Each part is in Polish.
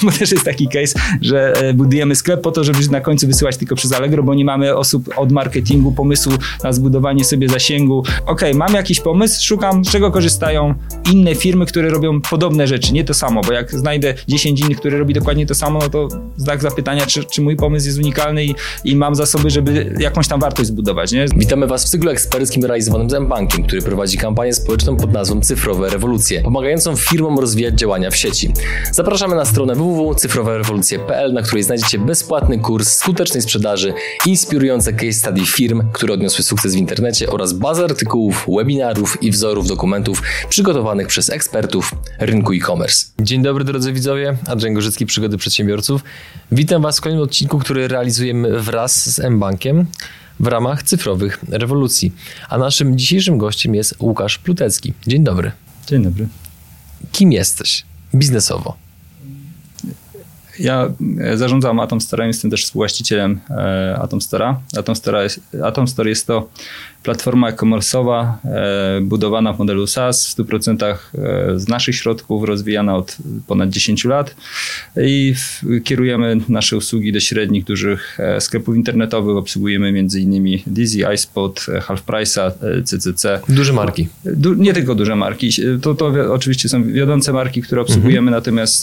bo też jest taki case, że e, budujemy sklep po to, żeby na końcu wysyłać tylko przez Allegro, bo nie mamy osób od marketingu, pomysłu na zbudowanie sobie zasięgu. Ok, mam jakiś pomysł, szukam, z czego korzystają inne firmy, które robią podobne rzeczy, nie to samo, bo jak znajdę 10 innych, które robi dokładnie to samo, no to znak zapytania, czy, czy mój pomysł jest unikalny i, i mam zasoby, żeby jakąś tam wartość zbudować, nie? Witamy Was w cyklu eksperckim realizowanym z M-Bankiem, który prowadzi kampanię społeczną pod nazwą Cyfrowe Rewolucje, pomagającą firmom rozwijać działania w sieci. Zapraszamy na stronę www.cyfrowerewolucje.pl, na której znajdziecie bezpłatny kurs skutecznej sprzedaży, inspirujące case study firm, które odniosły sukces w internecie oraz bazę artykułów, webinarów i wzorów dokumentów przygotowanych przez ekspertów rynku e-commerce. Dzień dobry drodzy widzowie, Andrzej Gorzycki, Przygody Przedsiębiorców. Witam Was w kolejnym odcinku, który realizujemy wraz z M-Bankiem w ramach cyfrowych rewolucji. A naszym dzisiejszym gościem jest Łukasz Plutecki. Dzień dobry. Dzień dobry. Kim jesteś biznesowo? Ja e, zarządzam Atom Store, jestem też współwłaścicielem e, Atom Store'a. Atom Store jest, Atom Store jest to platforma e-commerce'owa e, budowana w modelu SaaS w 100% e, z naszych środków, rozwijana od ponad 10 lat i kierujemy nasze usługi do średnich, dużych e, sklepów internetowych. Obsługujemy m.in. Dizzy, iSpot, Half Price'a, CCC. Duże marki. Du nie tylko duże marki. To, to oczywiście są wiodące marki, które obsługujemy, mhm. natomiast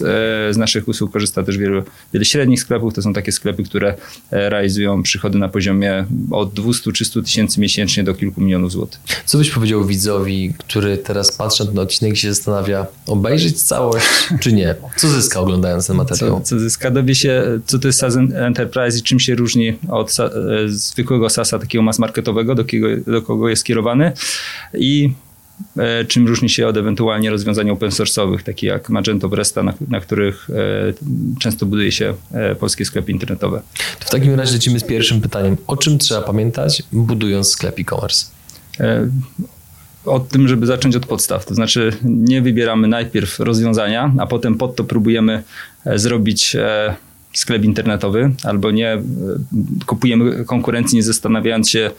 z naszych usług korzysta też wielu, wiele średnich sklepów. To są takie sklepy, które realizują przychody na poziomie od 200-300 tysięcy miesięcznie do kilku milionów złotych. Co byś powiedział widzowi, który teraz patrzy na odcinek się zastanawia, obejrzeć całość czy nie? Co zyska oglądając ten materiał? Co, co zyska? Dowie się, co to jest SaaS Enterprise i czym się różni od e, zwykłego SaaSa takiego mass marketowego, do kogo, do kogo jest kierowany i czym różni się od ewentualnie rozwiązań open source'owych, takich jak Magento, Bresta, na, na których e, często buduje się polskie sklepy internetowe. To w takim razie lecimy z pierwszym pytaniem. O czym trzeba pamiętać, budując sklep e-commerce? o tym, żeby zacząć od podstaw. To znaczy, nie wybieramy najpierw rozwiązania, a potem pod to próbujemy zrobić sklep internetowy, albo nie kupujemy konkurencji, nie zastanawiając się,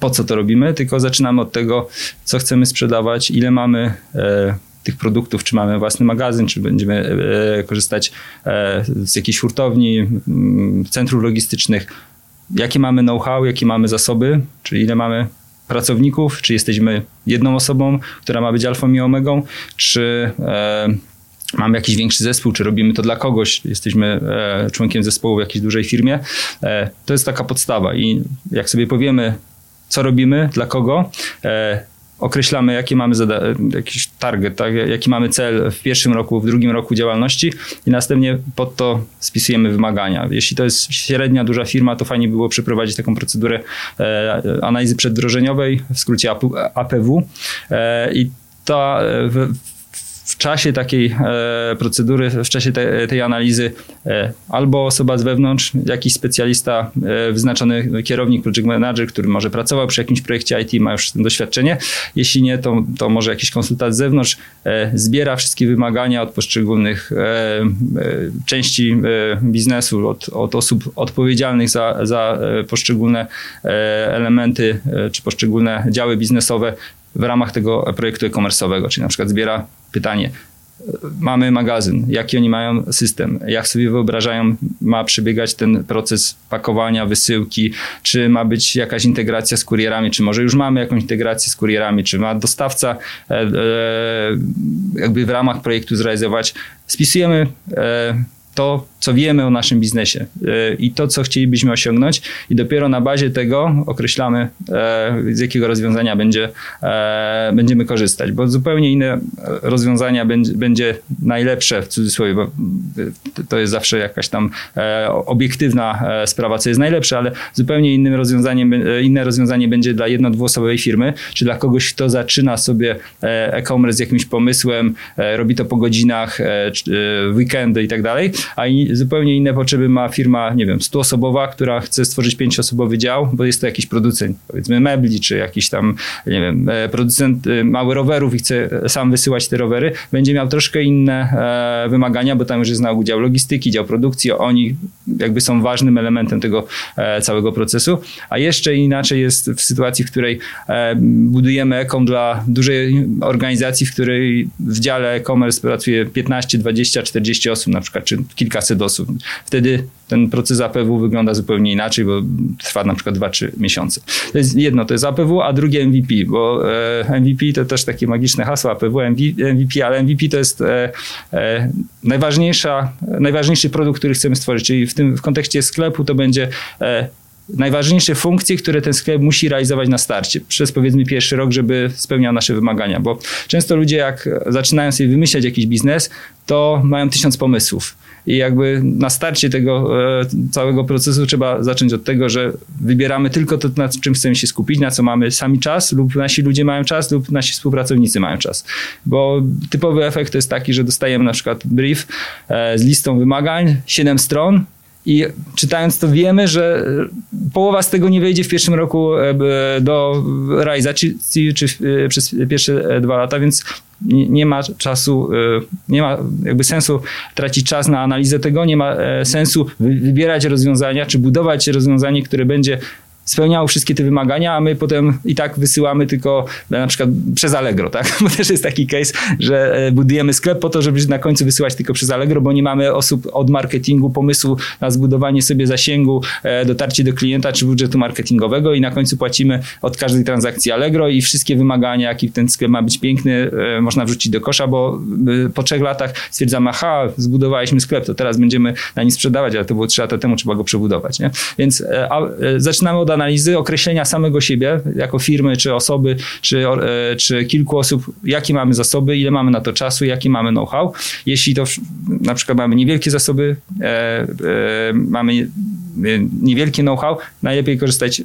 po co to robimy, tylko zaczynamy od tego, co chcemy sprzedawać, ile mamy e, tych produktów, czy mamy własny magazyn, czy będziemy e, korzystać e, z jakiejś hurtowni, centrów logistycznych, jakie mamy know-how, jakie mamy zasoby, czyli ile mamy pracowników, czy jesteśmy jedną osobą, która ma być alfą i omegą, czy mamy jakiś większy zespół, czy robimy to dla kogoś, jesteśmy członkiem zespołu w jakiejś dużej firmie. To jest taka podstawa i jak sobie powiemy, co robimy, dla kogo, e, określamy, jaki mamy jakiś target, tak? jaki mamy cel w pierwszym roku, w drugim roku działalności i następnie pod to spisujemy wymagania. Jeśli to jest średnia, duża firma, to fajnie było przeprowadzić taką procedurę e, analizy przedwdrożeniowej, w skrócie APW e, i ta w, w czasie takiej e, procedury, w czasie te, tej analizy e, albo osoba z wewnątrz, jakiś specjalista, e, wyznaczony kierownik, project manager, który może pracował przy jakimś projekcie IT, ma już doświadczenie. Jeśli nie, to, to może jakiś konsultant z zewnątrz zbiera wszystkie wymagania od poszczególnych części biznesu, od, od osób odpowiedzialnych za, za poszczególne elementy czy poszczególne działy biznesowe w ramach tego projektu e-commerce'owego, czyli na przykład zbiera pytanie, mamy magazyn, jaki oni mają system, jak sobie wyobrażają, ma przebiegać ten proces pakowania, wysyłki, czy ma być jakaś integracja z kurierami, czy może już mamy jakąś integrację z kurierami, czy ma dostawca e, e, jakby w ramach projektu zrealizować. Spisujemy e, to, co wiemy o naszym biznesie e, i to, co chcielibyśmy osiągnąć, i dopiero na bazie tego określamy, e, z jakiego rozwiązania będzie, e, będziemy korzystać, bo zupełnie inne rozwiązania będzie, najlepsze w cudzysłowie, bo to jest zawsze jakaś tam obiektywna sprawa, co jest najlepsze, ale zupełnie innym rozwiązaniem, inne rozwiązanie będzie dla jedno dwuosobowej firmy, czy dla kogoś, kto zaczyna sobie e-commerce z jakimś pomysłem, robi to po godzinach, weekendy i tak dalej, a zupełnie inne potrzeby ma firma, nie wiem, stuosobowa, która chce stworzyć pięcioosobowy dział, bo jest to jakiś producent, powiedzmy mebli, czy jakiś tam, nie wiem, e, producent e, mały rowerów i chce sam wysyłać te rowery, będzie miał troszkę inne wymagania, bo tam już jest na dział logistyki, dział produkcji, oni jakby są ważnym elementem tego całego procesu, a jeszcze inaczej jest w sytuacji, w której budujemy ekom dla dużej organizacji, w której w dziale e-commerce pracuje 15, 20, 40 osób na przykład, czy kilkaset osób. Wtedy ten proces APW wygląda zupełnie inaczej, bo trwa na przykład 2-3 miesiące. To jest jedno, to jest APW, a drugie MVP, bo e, MVP to też takie magiczne hasło APW, MVP, ale MVP to jest e, e, najważniejsza, najważniejszy produkt, który chcemy stworzyć, czyli w tym w kontekście sklepu to będzie najważniejsze funkcje, które ten sklep musi realizować na starcie, przez powiedzmy pierwszy rok, żeby spełniał nasze wymagania, bo często ludzie jak zaczynają sobie wymyślać jakiś biznes, to mają tysiąc pomysłów. I jakby na starcie tego e, całego procesu trzeba zacząć od tego, że wybieramy tylko to, na czym chcemy się skupić, na co mamy sami czas, lub nasi ludzie mają czas, lub nasi współpracownicy mają czas. Bo typowy efekt to jest taki, że dostajemy na przykład brief e, z listą wymagań, 7 stron, i czytając to wiemy, że połowa z tego nie wejdzie w pierwszym roku e, do realizacji, czy przez pierwsze dwa lata, więc nie, ma czasu, e, nie ma jakby sensu tracić czas na analizę tego, nie ma sensu wybierać rozwiązania, czy budować rozwiązanie, które będzie spełniało wszystkie te wymagania, a my potem i tak wysyłamy tylko na przykład przez Allegro, tak? Bo też jest taki case, że e, budujemy sklep po to, żeby na końcu wysyłać tylko przez Allegro, bo nie mamy osób od marketingu, pomysłu na zbudowanie sobie zasięgu, e, dotarcie do klienta czy budżetu marketingowego i na końcu płacimy od każdej transakcji Allegro i wszystkie wymagania, jaki ten sklep ma być piękny, e, można wrzucić do kosza, bo po trzech latach stwierdzamy, aha, zbudowaliśmy sklep, to teraz będziemy na nim sprzedawać, ale to było trzy lata temu, trzeba go przebudować, nie? Więc a, zaczynamy od analizy, określenia samego siebie jako firmy, czy osoby, czy, e, czy kilku osób, jakie mamy zasoby, ile mamy na to czasu, jaki mamy know-how. Jeśli to na przykład mamy niewielkie zasoby, e, e, mamy niewielkie know-how, najlepiej korzystać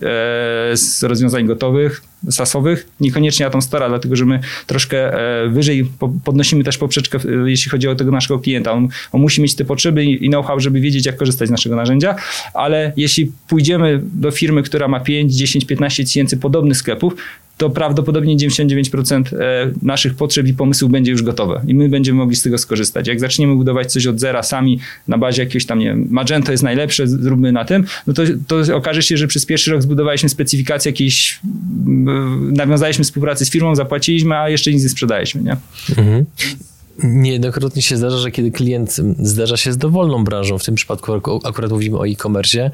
z rozwiązań gotowych, sasowych, niekoniecznie Atom dlatego że my troszkę wyżej podnosimy też poprzeczkę, jeśli chodzi o tego naszego klienta. On, on musi mieć te potrzeby i know-how, żeby wiedzieć, jak korzystać z naszego narzędzia, ale jeśli pójdziemy do firmy, która ma 5, 10, 15 tysięcy podobnych sklepów, to prawdopodobnie 99% e, naszych potrzeb i pomysłów będzie już gotowe i my będziemy mogli z tego skorzystać. Jak zaczniemy budować coś od zera sami na bazie jakiegoś tam, nie wiem, Magento jest najlepsze, zróbmy na tym, no to, to okaże się, że przez pierwszy rok zbudowaliśmy specyfikację jakiejś, nawiązaliśmy współpracę z firmą, zapłaciliśmy, a jeszcze nic nie sprzedaliśmy, nie? Mhm. Niejednokrotnie się zdarza, że kiedy klient zdarza się z dowolną branżą, w tym przypadku akurat mówimy o e-commerce,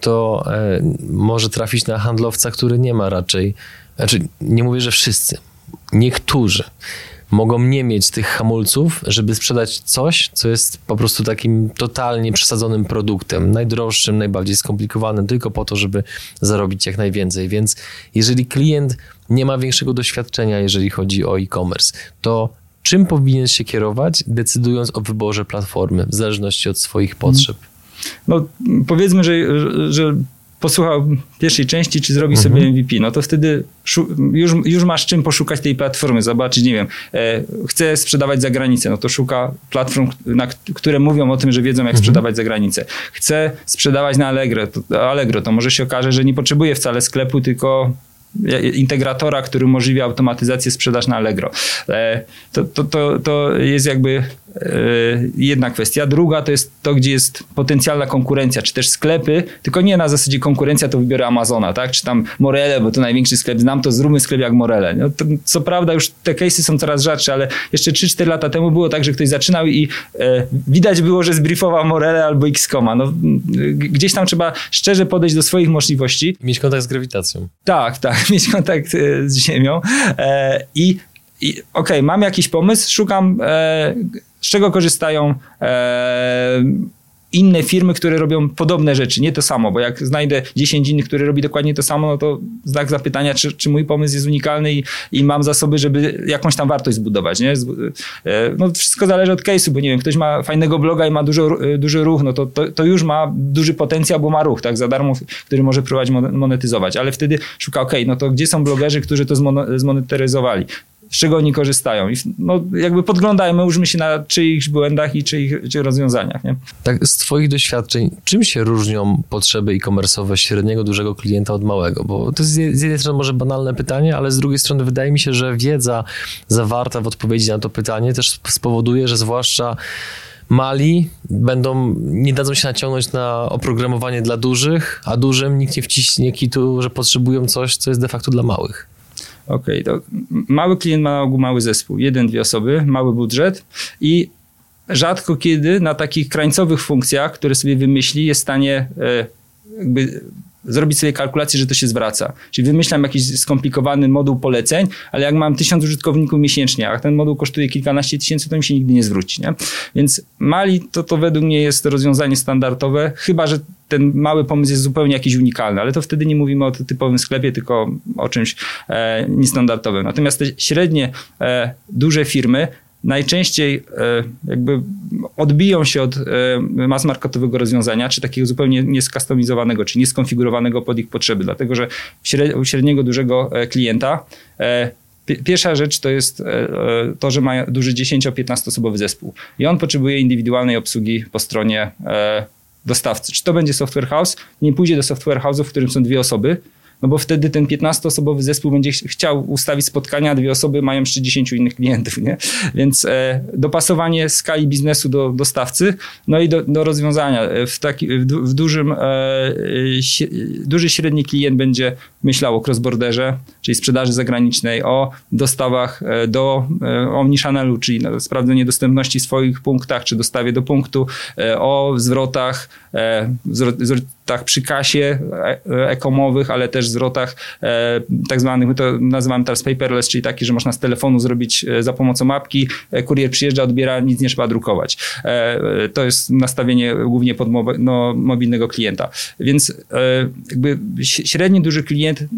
to e, może trafić na handlowca, który nie ma raczej, znaczy nie mówię, że wszyscy, niektórzy mogą nie mieć tych hamulców, żeby sprzedać coś, co jest po prostu takim totalnie przesadzonym produktem, najdroższym, najbardziej skomplikowanym, tylko po to, żeby zarobić jak najwięcej. Więc jeżeli klient nie ma większego doświadczenia, jeżeli chodzi o e-commerce, to czym powinien się kierować, decydując o wyborze platformy, w zależności od swoich potrzeb? No, powiedzmy, że, że posłuchał pierwszej części, czy zrobi mhm. sobie MVP, no to wtedy już, już masz czym poszukać tej platformy, zobaczyć, nie wiem, e, chcę sprzedawać za granicę, no to szuka platform, na, które mówią o tym, że wiedzą, jak mhm. sprzedawać za granicę. Chcę sprzedawać na Allegro to, Allegro, to może się okaże, że nie potrzebuje wcale sklepu, tylko integratora, który umożliwia automatyzację sprzedaż na Allegro. E, to, to, to, to jest jakby jedna kwestia. Druga to jest to, gdzie jest potencjalna konkurencja, czy też sklepy, tylko nie na zasadzie konkurencja to wybiorę Amazona, tak? Czy tam Morele, bo to największy sklep znam, to zróbmy sklep jak Morele. No to, co prawda już te case'y są coraz rzadsze, ale jeszcze 3-4 lata temu było tak, że ktoś zaczynał i e, widać było, że zbriefował Morele albo Xcoma. No, gdzieś tam trzeba szczerze podejść do swoich możliwości. Mieć kontakt z grawitacją. Tak, tak. mieć kontakt e, z Ziemią. E, I, okej, okay, mam jakiś pomysł, szukam, e, z czego korzystają inne firmy, które robią podobne rzeczy, nie to samo, bo jak znajdę 10 innych, które robi dokładnie to samo, no to znak zapytania, czy, czy mój pomysł jest unikalny i, i mam zasoby, żeby jakąś tam wartość zbudować, nie? No wszystko zależy od case'u, bo nie wiem, ktoś ma fajnego bloga i ma dużo, duży ruch, no to, to, to już ma duży potencjał, bo ma ruch, tak, za darmo, który może próbować monetyzować, ale wtedy szuka, ok, no to gdzie są blogerzy, którzy to zmonetyzowali? Z czego oni korzystają. I no, jakby podglądajmy, użmy się na czyichś błędach i czyich, czyich rozwiązaniach. Nie? Tak, z Twoich doświadczeń, czym się różnią potrzeby e-commerce'owe średniego, dużego klienta od małego? Bo to jest z jednej strony może banalne pytanie, ale z drugiej strony wydaje mi się, że wiedza zawarta w odpowiedzi na to pytanie też spowoduje, że zwłaszcza mali będą, nie dadzą się naciągnąć na oprogramowanie dla dużych, a dużym nikt nie wciśnie kitu, że potrzebują coś, co jest de facto dla małych. Okej, okay, to mały klient ma na ogół mały zespół, jeden, dwie osoby, mały budżet i rzadko kiedy na takich krańcowych funkcjach, które sobie wymyśli, jest w stanie e, jakby zrobić sobie kalkulację, że to się zwraca. Czyli wymyślam jakiś skomplikowany moduł poleceń, ale jak mam tysiąc użytkowników miesięcznie, a ten moduł kosztuje kilkanaście tysięcy, to mi się nigdy nie zwróci. Nie? Więc Mali to, to według mnie jest rozwiązanie standardowe, chyba że ten mały pomysł jest zupełnie jakiś unikalny, ale to wtedy nie mówimy o typowym sklepie, tylko o czymś e, niestandardowym. Natomiast te średnie, e, duże firmy najczęściej e, jakby odbiją się od e, mas marketowego rozwiązania, czy takiego zupełnie nieskustomizowanego, czy nieskonfigurowanego pod ich potrzeby, dlatego że u średniego, dużego e, klienta Pierwsza rzecz to jest to, że ma duży 10-15 osobowy zespół i on potrzebuje indywidualnej obsługi po stronie dostawcy. Czy to będzie software house? Nie pójdzie do software house'u, w którym są dwie osoby, no bo wtedy ten 15-osobowy zespół będzie chciał ustawić spotkania, dwie osoby mają jeszcze 10 innych klientów, nie? Więc e, dopasowanie skali biznesu do dostawcy, no i do, do rozwiązania. E, w, taki, w, dużym, e, duży średni klient będzie myślał o cross-borderze, czyli sprzedaży zagranicznej, o dostawach e, do e, omnichannelu, czyli sprawdzenie dostępności swoich punktach, czy dostawie do punktu, e, o zwrotach, zwrotach przy kasie ekomowych, ale też zwrotach tak zwanych, my to nazywamy teraz paperless, czyli taki, że można z telefonu zrobić za pomocą mapki, kurier przyjeżdża, odbiera, nic nie trzeba drukować. To jest nastawienie głównie pod no, mobilnego klienta. Więc jakby średni duży klient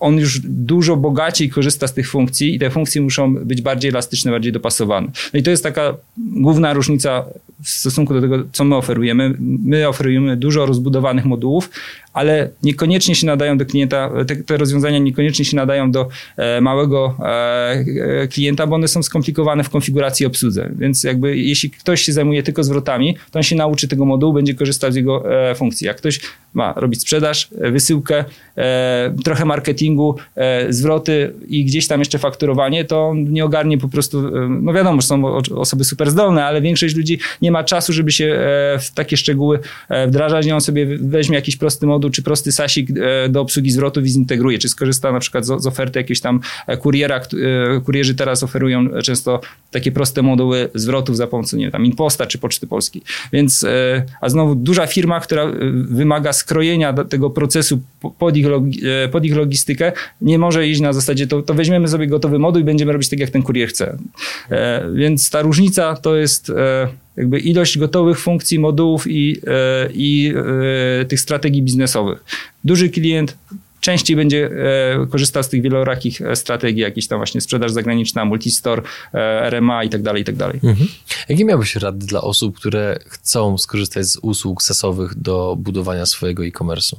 on już dużo bogaciej korzysta z tych funkcji i te funkcje muszą być bardziej elastyczne, bardziej dopasowane. No i to jest taka główna różnica w stosunku do tego, co my oferujemy. My oferujemy dużo rozbudowanych modułów, ale niekoniecznie się nadają do klienta, te, te rozwiązania niekoniecznie się nadają do e, małego e, klienta, bo one są skomplikowane w konfiguracji i obsłudze. Więc jakby jeśli ktoś się zajmuje tylko zwrotami, to on się nauczy tego modułu, będzie korzystał z jego e, funkcji. Jak ktoś ma robić sprzedaż, e, wysyłkę, e, trochę marketingu, e, zwroty i gdzieś tam jeszcze fakturowanie, to on nie ogarnie po prostu, no wiadomo, że są osoby super zdolne, ale większość ludzi nie ma czasu, żeby się w takie szczegóły wdrażać i on sobie weźmie jakiś prosty moduł czy prosty sasik do obsługi zwrotów i zintegruje, czy skorzysta na przykład z, z oferty jakiegoś tam kuriera. Kurierzy teraz oferują często takie proste moduły zwrotów za pomocą, nie wiem, tam Imposta czy Poczty Polskiej. Więc, a znowu duża firma, która wymaga skrojenia tego procesu pod ich, e, pod ich logistykę nie może iść na zasadzie, to, to weźmiemy sobie gotowy moduł i będziemy robić tak, jak ten kurier chce. E, więc ta różnica to jest e, jakby ilość gotowych funkcji, modułów i, i tych strategii biznesowych. Duży klient częściej będzie e, korzystał z tych wielorakich e, strategii, jakieś tam właśnie sprzedaż zagraniczna, multistore, e, RMA i tak dalej, i tak dalej. Mhm. Jakie miałbyś rady dla osób, które chcą skorzystać z usług sesowych do budowania swojego e-commerce'u?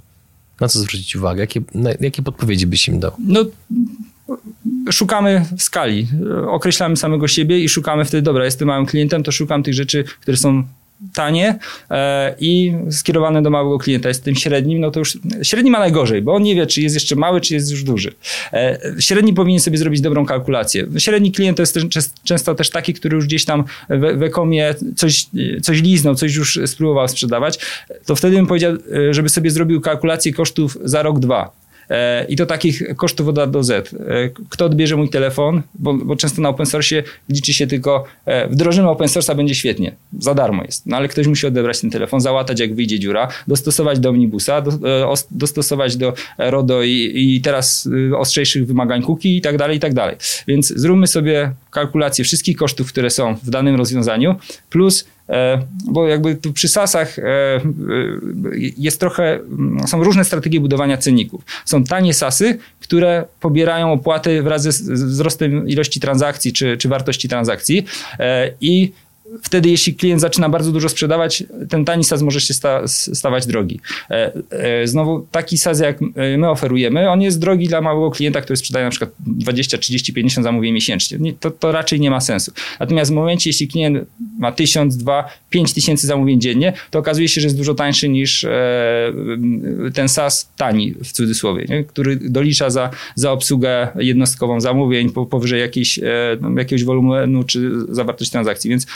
Na co zwrócić uwagę? Jakie, na, jakie podpowiedzi byś im dał? No, szukamy skali, określamy samego siebie i szukamy wtedy, dobra, jestem małym klientem, to szukam tych rzeczy, które są tanie e, i skierowane do małego klienta. Jest tym średnim, no to już średni ma najgorzej, bo on nie wie, czy jest jeszcze mały, czy jest już duży. E, średni powinien sobie zrobić dobrą kalkulację. Średni klient to jest często też taki, który już gdzieś tam w, ekomie coś, coś liznął, coś już spróbował sprzedawać. To wtedy bym powiedział, e, żeby sobie zrobił kalkulację kosztów za rok, dwa I to takich kosztów od A do Z. E, kto odbierze mój telefon, bo, bo często na open source liczy się tylko, e, wdrożymy open source'a, będzie świetnie, za darmo jest. No ale ktoś musi odebrać ten telefon, załatać jak wyjdzie dziura, dostosować do omnibusa, do, dostosować do RODO i, i teraz ostrzejszych wymagań cookie i tak dalej, i tak dalej. Więc zróbmy sobie kalkulację wszystkich kosztów, które są w danym rozwiązaniu, plus E, bo jakby przy SASach e, e, jest trochę, są różne strategie budowania cenników. Są tanie SASy, które pobierają opłaty wraz ze wzrostem ilości transakcji czy, czy wartości transakcji i wtedy, jeśli klient zaczyna bardzo dużo sprzedawać, ten tani SaaS może się sta, stawać drogi. E, e, znowu, taki SaaS, jak my oferujemy, on jest drogi dla małego klienta, który sprzedaje na przykład 20, 30, 50 zamówień miesięcznie. To, to raczej nie ma sensu. Natomiast w momencie, jeśli klient ma 1000, 2, 5 tysięcy zamówień dziennie, to okazuje się, że jest dużo tańszy niż e, ten SaaS tani, w cudzysłowie, nie? który dolicza za, za obsługę jednostkową zamówień powyżej jakiejś, jakiegoś wolumenu czy zawartość transakcji. Więc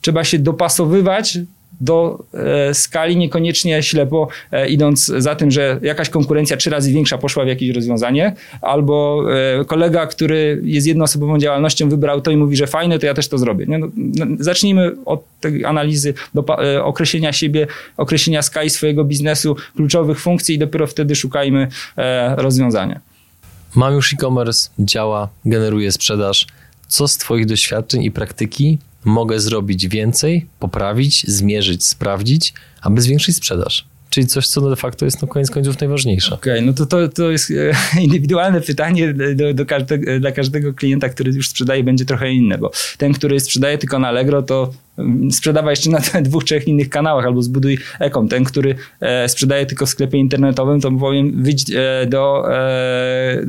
trzeba się dopasowywać do e, skali, niekoniecznie ślepo e, idąc za tym, że jakaś konkurencja trzy razy większa poszła w jakieś rozwiązanie, albo kolega, który jest jednoosobową działalnością, wybrał to i mówi, że fajne, to ja też to zrobię. No, no, zacznijmy od tej analizy, do, określenia siebie, określenia skali swojego biznesu, kluczowych funkcji i dopiero wtedy szukajmy rozwiązania. Mam już e-commerce, działa, generuje sprzedaż. Co z Twoich doświadczeń i praktyki mogę zrobić więcej, poprawić, zmierzyć, sprawdzić, aby zwiększyć sprzedaż. Czyli coś, co de facto jest na koniec końców najważniejsze. Okej, okay, no to, to, to jest e, indywidualne pytanie do, do każdego, dla każdego klienta, który już sprzedaje, będzie trochę inne, bo ten, który sprzedaje tylko na Allegro, to sprzedawaj jeszcze na dwóch, trzech innych kanałach albo zbuduj ekom. Ten, który e, sprzedaje tylko w sklepie internetowym, to powiem wyjdź e, do e,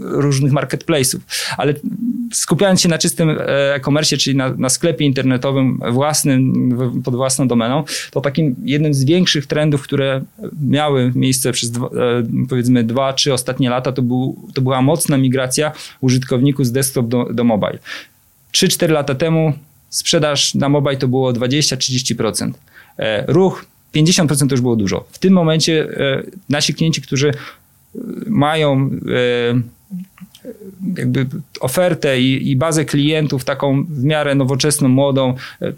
różnych marketplace'ów. Ale skupiając się na czystym e-commerce, czyli na, na, sklepie internetowym własnym, pod własną domeną, to takim jednym z większych trendów, które miały miejsce przez dwa, e, powiedzmy dwa, trzy ostatnie lata, to, był, to była mocna migracja użytkowników z desktop do, do mobile. 3-4 lata temu sprzedaż na mobile to było 20-30%. E, ruch 50% to już było dużo. W tym momencie e, nasi klienci, którzy e, mają jakby ofertę i, i, bazę klientów taką w miarę nowoczesną, młodą,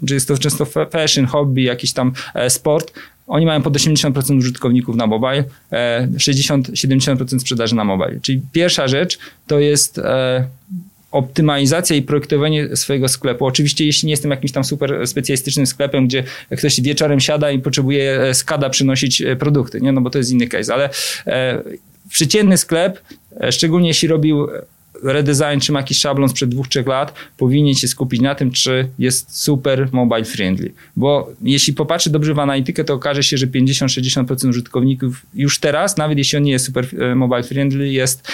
czy jest to często fashion, hobby, jakiś tam sport, oni mają pod 80% użytkowników na mobile, 60-70% sprzedaży na mobile. Czyli pierwsza rzecz to jest optymalizacja i projektowanie swojego sklepu. Oczywiście, jeśli nie jestem jakimś tam super specjalistycznym sklepem, gdzie ktoś wieczorem siada i potrzebuje e, skada przynosić e, produkty, nie? no bo to jest inny case, ale e, przeciętny sklep, e, szczególnie jeśli robił redesign, czy ma jakiś szablon sprzed dwóch, trzech lat, powinien się skupić na tym, czy jest super mobile friendly. Bo jeśli popatrzy dobrze w analitykę, to okaże się, że 50-60% użytkowników już teraz, nawet jeśli on nie jest super mobile friendly, jest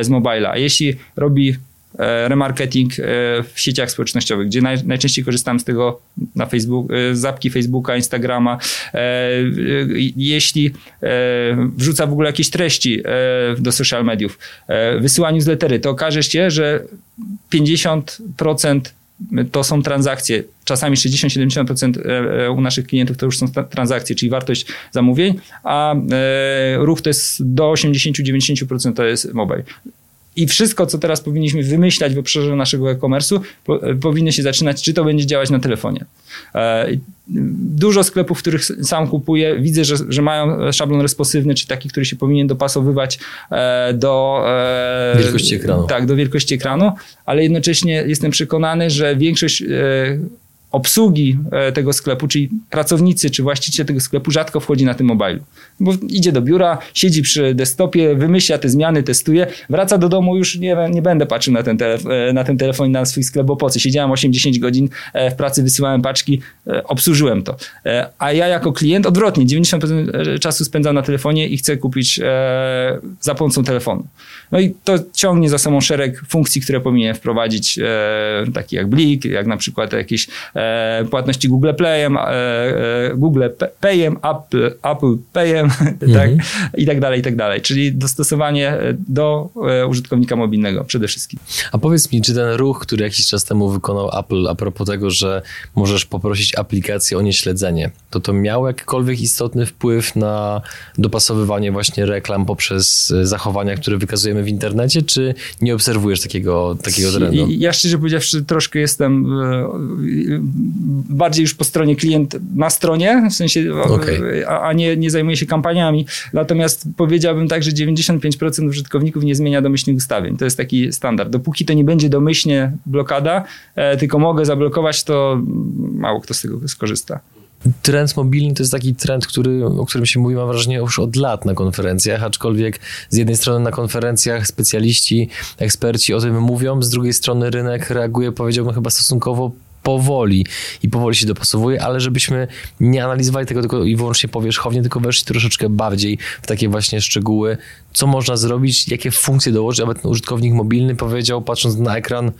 z mobila. Jeśli robi E, remarketing e, w sieciach społecznościowych, gdzie naj, najczęściej korzystam z tego na Facebook, e, z apki Facebooka, Instagrama. Jeśli wrzuca w ogóle jakieś treści do social mediów, wysyła newslettery, to okaże się, że 50% to są transakcje. Czasami 60-70% u naszych klientów to już są transakcje, czyli wartość zamówień, a ruch to jest do 80-90% to jest mobile. I wszystko, co teraz powinniśmy wymyślać w obszarze naszego e-commerce'u, po, powinno się zaczynać, czy to będzie działać na telefonie. E, dużo sklepów, których sam kupuję, widzę, że, że mają szablon responsywny, czyli taki, który się powinien dopasowywać e, do e, wielkości ekranu. Tak, do wielkości ekranu, ale jednocześnie jestem przekonany, że większość obsługi e, tego sklepu, czyli pracownicy czy właściciel tego sklepu rzadko wchodzi na tym mobilu. Bo idzie do biura, siedzi przy desktopie, wymyśla te zmiany, testuje, wraca do domu, już nie, nie będę patrzył na ten, telef e, na ten telefon na swój sklep, bo po co? Siedziałem 8-10 godzin e, w pracy, wysyłałem paczki, obsłużyłem to. A ja jako klient odwrotnie, 90% czasu spędzam na telefonie i chcę kupić za pomocą telefonu. No i to ciągnie za sobą szereg funkcji, które powinien wprowadzić, takie jak Blik, jak na przykład jakieś płatności Google Playem, e, e, Google Payem, Apple, Apple Payem tak? mhm. tak, i tak dalej, i tak dalej. Czyli dostosowanie do użytkownika mobilnego przede wszystkim. A powiedz mi, czy ten ruch, który jakiś czas temu wykonał Apple a propos tego, że możesz poprosić aplikację o nieśledzenie, to to miało jakikolwiek istotny wpływ na dopasowywanie właśnie reklam poprzez zachowania, które wykazujemy w internecie, czy nie obserwujesz takiego, takiego trendu? Ja szczerze powiedziawszy troszkę jestem bardziej już po stronie klient na stronie, w sensie, okay. a, a, nie, nie zajmuje się kampaniami. Natomiast powiedziałbym tak, że 95% użytkowników nie zmienia domyślnych ustawień. To jest taki standard. Dopóki to nie będzie domyślnie blokada, e, tylko mogę zablokować, to mało kto z tego skorzysta. Trend mobilny to jest taki trend, który, o którym się mówi, mam wrażenie, już od lat na konferencjach, aczkolwiek z jednej strony na konferencjach specjaliści, eksperci o tym mówią, z drugiej strony rynek reaguje, powiedziałbym, chyba stosunkowo powoli i powoli się dopasowuje, ale żebyśmy nie analizowali tego tylko i wyłącznie powierzchownie, tylko weszli troszeczkę bardziej w takie właśnie szczegóły, co można zrobić, jakie funkcje dołożyć, aby ten użytkownik mobilny powiedział, patrząc na ekran,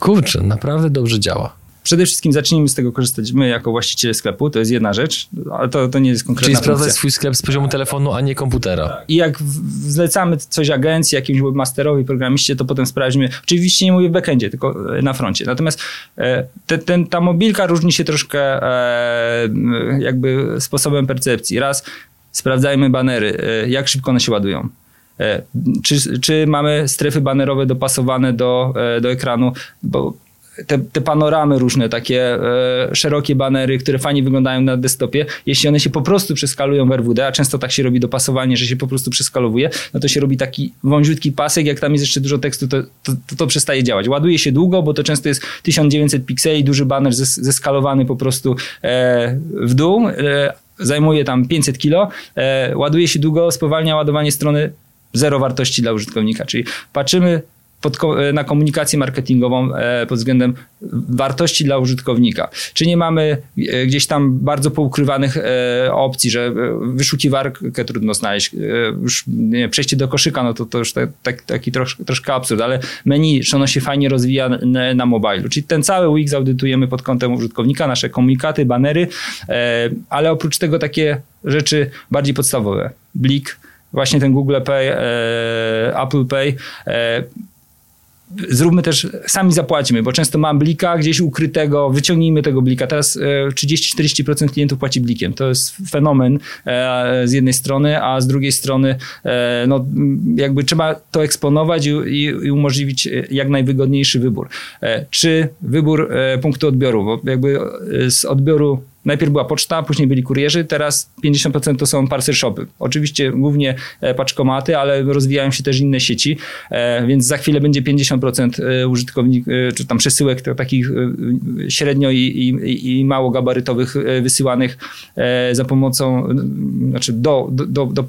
kurczę, naprawdę dobrze działa. Przede wszystkim zacznijmy z tego korzystać my jako właściciele sklepu, to jest jedna rzecz, ale to, to nie jest konkretna Czyli sprawdzać swój sklep z poziomu telefonu, a nie komputera. I jak zlecamy coś agencji, jakimś webmasterowi, programiście, to potem sprawdźmy. Oczywiście nie mówię w backendzie, tylko e, na froncie. Natomiast e, te, ten, ta mobilka różni się troszkę e, jakby sposobem percepcji. Raz sprawdzajmy banery, jak szybko one się ładują. Czy, czy mamy strefy banerowe dopasowane do, do ekranu, bo te, te panoramy różne, takie e, szerokie banery, które fajnie wyglądają na desktopie, jeśli one się po prostu przeskalują w RWD, a często tak się robi dopasowanie, że się po prostu przeskalowuje, no to się robi taki wąziutki pasek, jak tam jest jeszcze dużo tekstu, to, to, to, to przestaje działać. Ładuje się długo, bo to często jest 1900 pikseli, duży baner zes, zeskalowany po prostu e, w dół, e, zajmuje tam 500 kilo, e, ładuje się długo, spowalnia ładowanie strony, zero wartości dla użytkownika, czyli patrzymy pod, ko- na komunikację marketingową e, pod względem wartości dla użytkownika. Czy nie mamy e, gdzieś tam bardzo poukrywanych e, opcji, że e, wyszukiwarkę trudno znaleźć, e, już nie, przejście do koszyka, no to, to już tak, tak, taki trosz, troszkę absurd, ale menu, czy ono się fajnie rozwija na, na mobilu. Czyli ten cały UX audytujemy pod kątem użytkownika, nasze komunikaty, banery, e, ale oprócz tego takie rzeczy bardziej podstawowe. Blik, właśnie ten Google Pay, e, Apple Pay, e, zróbmy też, sami zapłacimy, bo często mam blika gdzieś ukrytego, wyciągnijmy tego blika. Teraz e, 30-40% klientów płaci blikiem. To jest fenomen e, z jednej strony, a z drugiej strony e, no, jakby trzeba to eksponować i, i, umożliwić e, jak najwygodniejszy wybór. E, czy wybór e, punktu odbioru, bo jakby e, z odbioru Najpierw była poczta, później byli kurierzy, teraz 50% to są parcel shopy. Oczywiście głównie e, paczkomaty, ale rozwijają się też inne sieci, e, więc za chwilę będzie 50% e, użytkowników, czy tam przesyłek takich średnio i, i, i mało gabarytowych wysyłanych za pomocą, znaczy do, do, do, do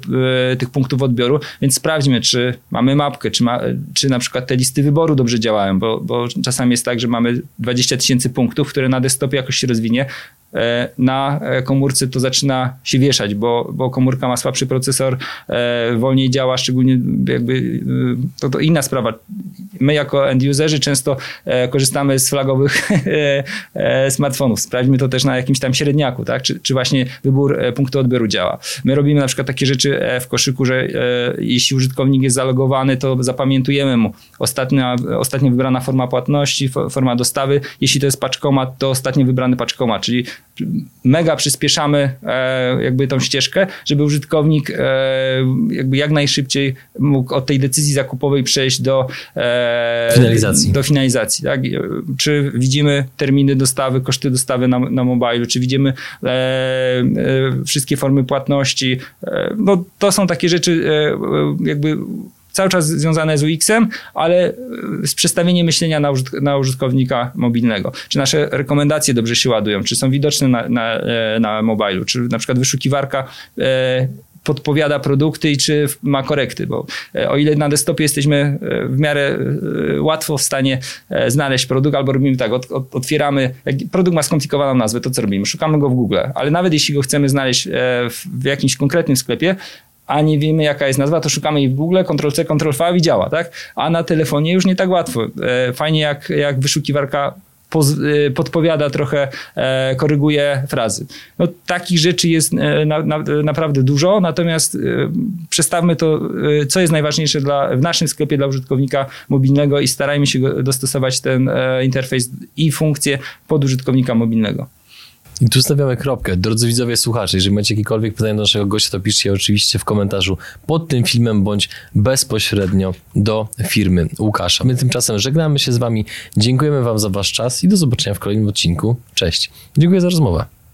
tych punktów odbioru, więc sprawdźmy, czy mamy mapkę, czy, ma, czy na przykład te listy wyboru dobrze działają, bo, bo czasami jest tak, że mamy 20 tysięcy punktów, które na desktopie jakoś się rozwinie, na e, komórce to zaczyna się wieszać, bo, bo komórka ma słabszy procesor, e, wolniej działa, szczególnie jakby e, to, to inna sprawa. My jako end-userzy często e, korzystamy z flagowych e, e, smartfonów. Sprawdźmy to też na jakimś tam średniaku, tak? czy, czy właśnie wybór e, punktu odbioru działa. My robimy na przykład takie rzeczy e, w koszyku, że e, jeśli użytkownik jest zalogowany, to zapamiętujemy mu ostatnia, ostatnio wybrana forma płatności, fo- forma dostawy. Jeśli to jest paczkomat, to ostatnio wybrany paczkomat, czyli mega przyspieszamy e, jakby tą ścieżkę, żeby użytkownik e, jakby jak najszybciej mógł od tej decyzji zakupowej przejść do e, Finalizacji. Do finalizacji tak? E, Czy widzimy terminy dostawy, koszty dostawy na, na mobilu, czy widzimy e, e, wszystkie formy płatności. No, to są takie rzeczy jakby cały czas związane z UX-em, ale e, z przestawieniem myślenia na, użytk- na użytkownika mobilnego. Czy nasze rekomendacje dobrze się ładują, czy są widoczne na, na, e, na mobilu, czy na przykład wyszukiwarka e, podpowiada produkty i czy ma korekty, bo e, o ile na desktopie jesteśmy w miarę łatwo w stanie znaleźć produkt, albo robimy tak, ot, ot, otwieramy, jak produkt ma skomplikowaną nazwę, to co robimy? Szukamy go w Google, ale nawet jeśli go chcemy znaleźć w jakimś konkretnym sklepie, a nie wiemy jaka jest nazwa, to szukamy jej w Google, Ctrl-C, Ctrl-V i działa, tak? A na telefonie już nie tak łatwo. E, Fajnie jak, jak wyszukiwarka y, podpowiada trochę, e, koryguje frazy. No, takich rzeczy jest e, na, na, naprawdę dużo, natomiast e, przestawmy to, e, co jest najważniejsze dla, w naszym sklepie dla użytkownika mobilnego i starajmy się dostosować ten e, interfejs i funkcje pod użytkownika mobilnego. I tu stawiamy kropkę. Drodzy widzowie, słuchacze, jeżeli macie jakiekolwiek pytania do naszego gościa, to piszcie oczywiście w komentarzu pod tym filmem, bądź bezpośrednio do firmy Łukasza. My tymczasem żegnamy się z wami. Dziękujemy wam za wasz czas i do zobaczenia w kolejnym odcinku. Cześć. Dziękuję za rozmowę.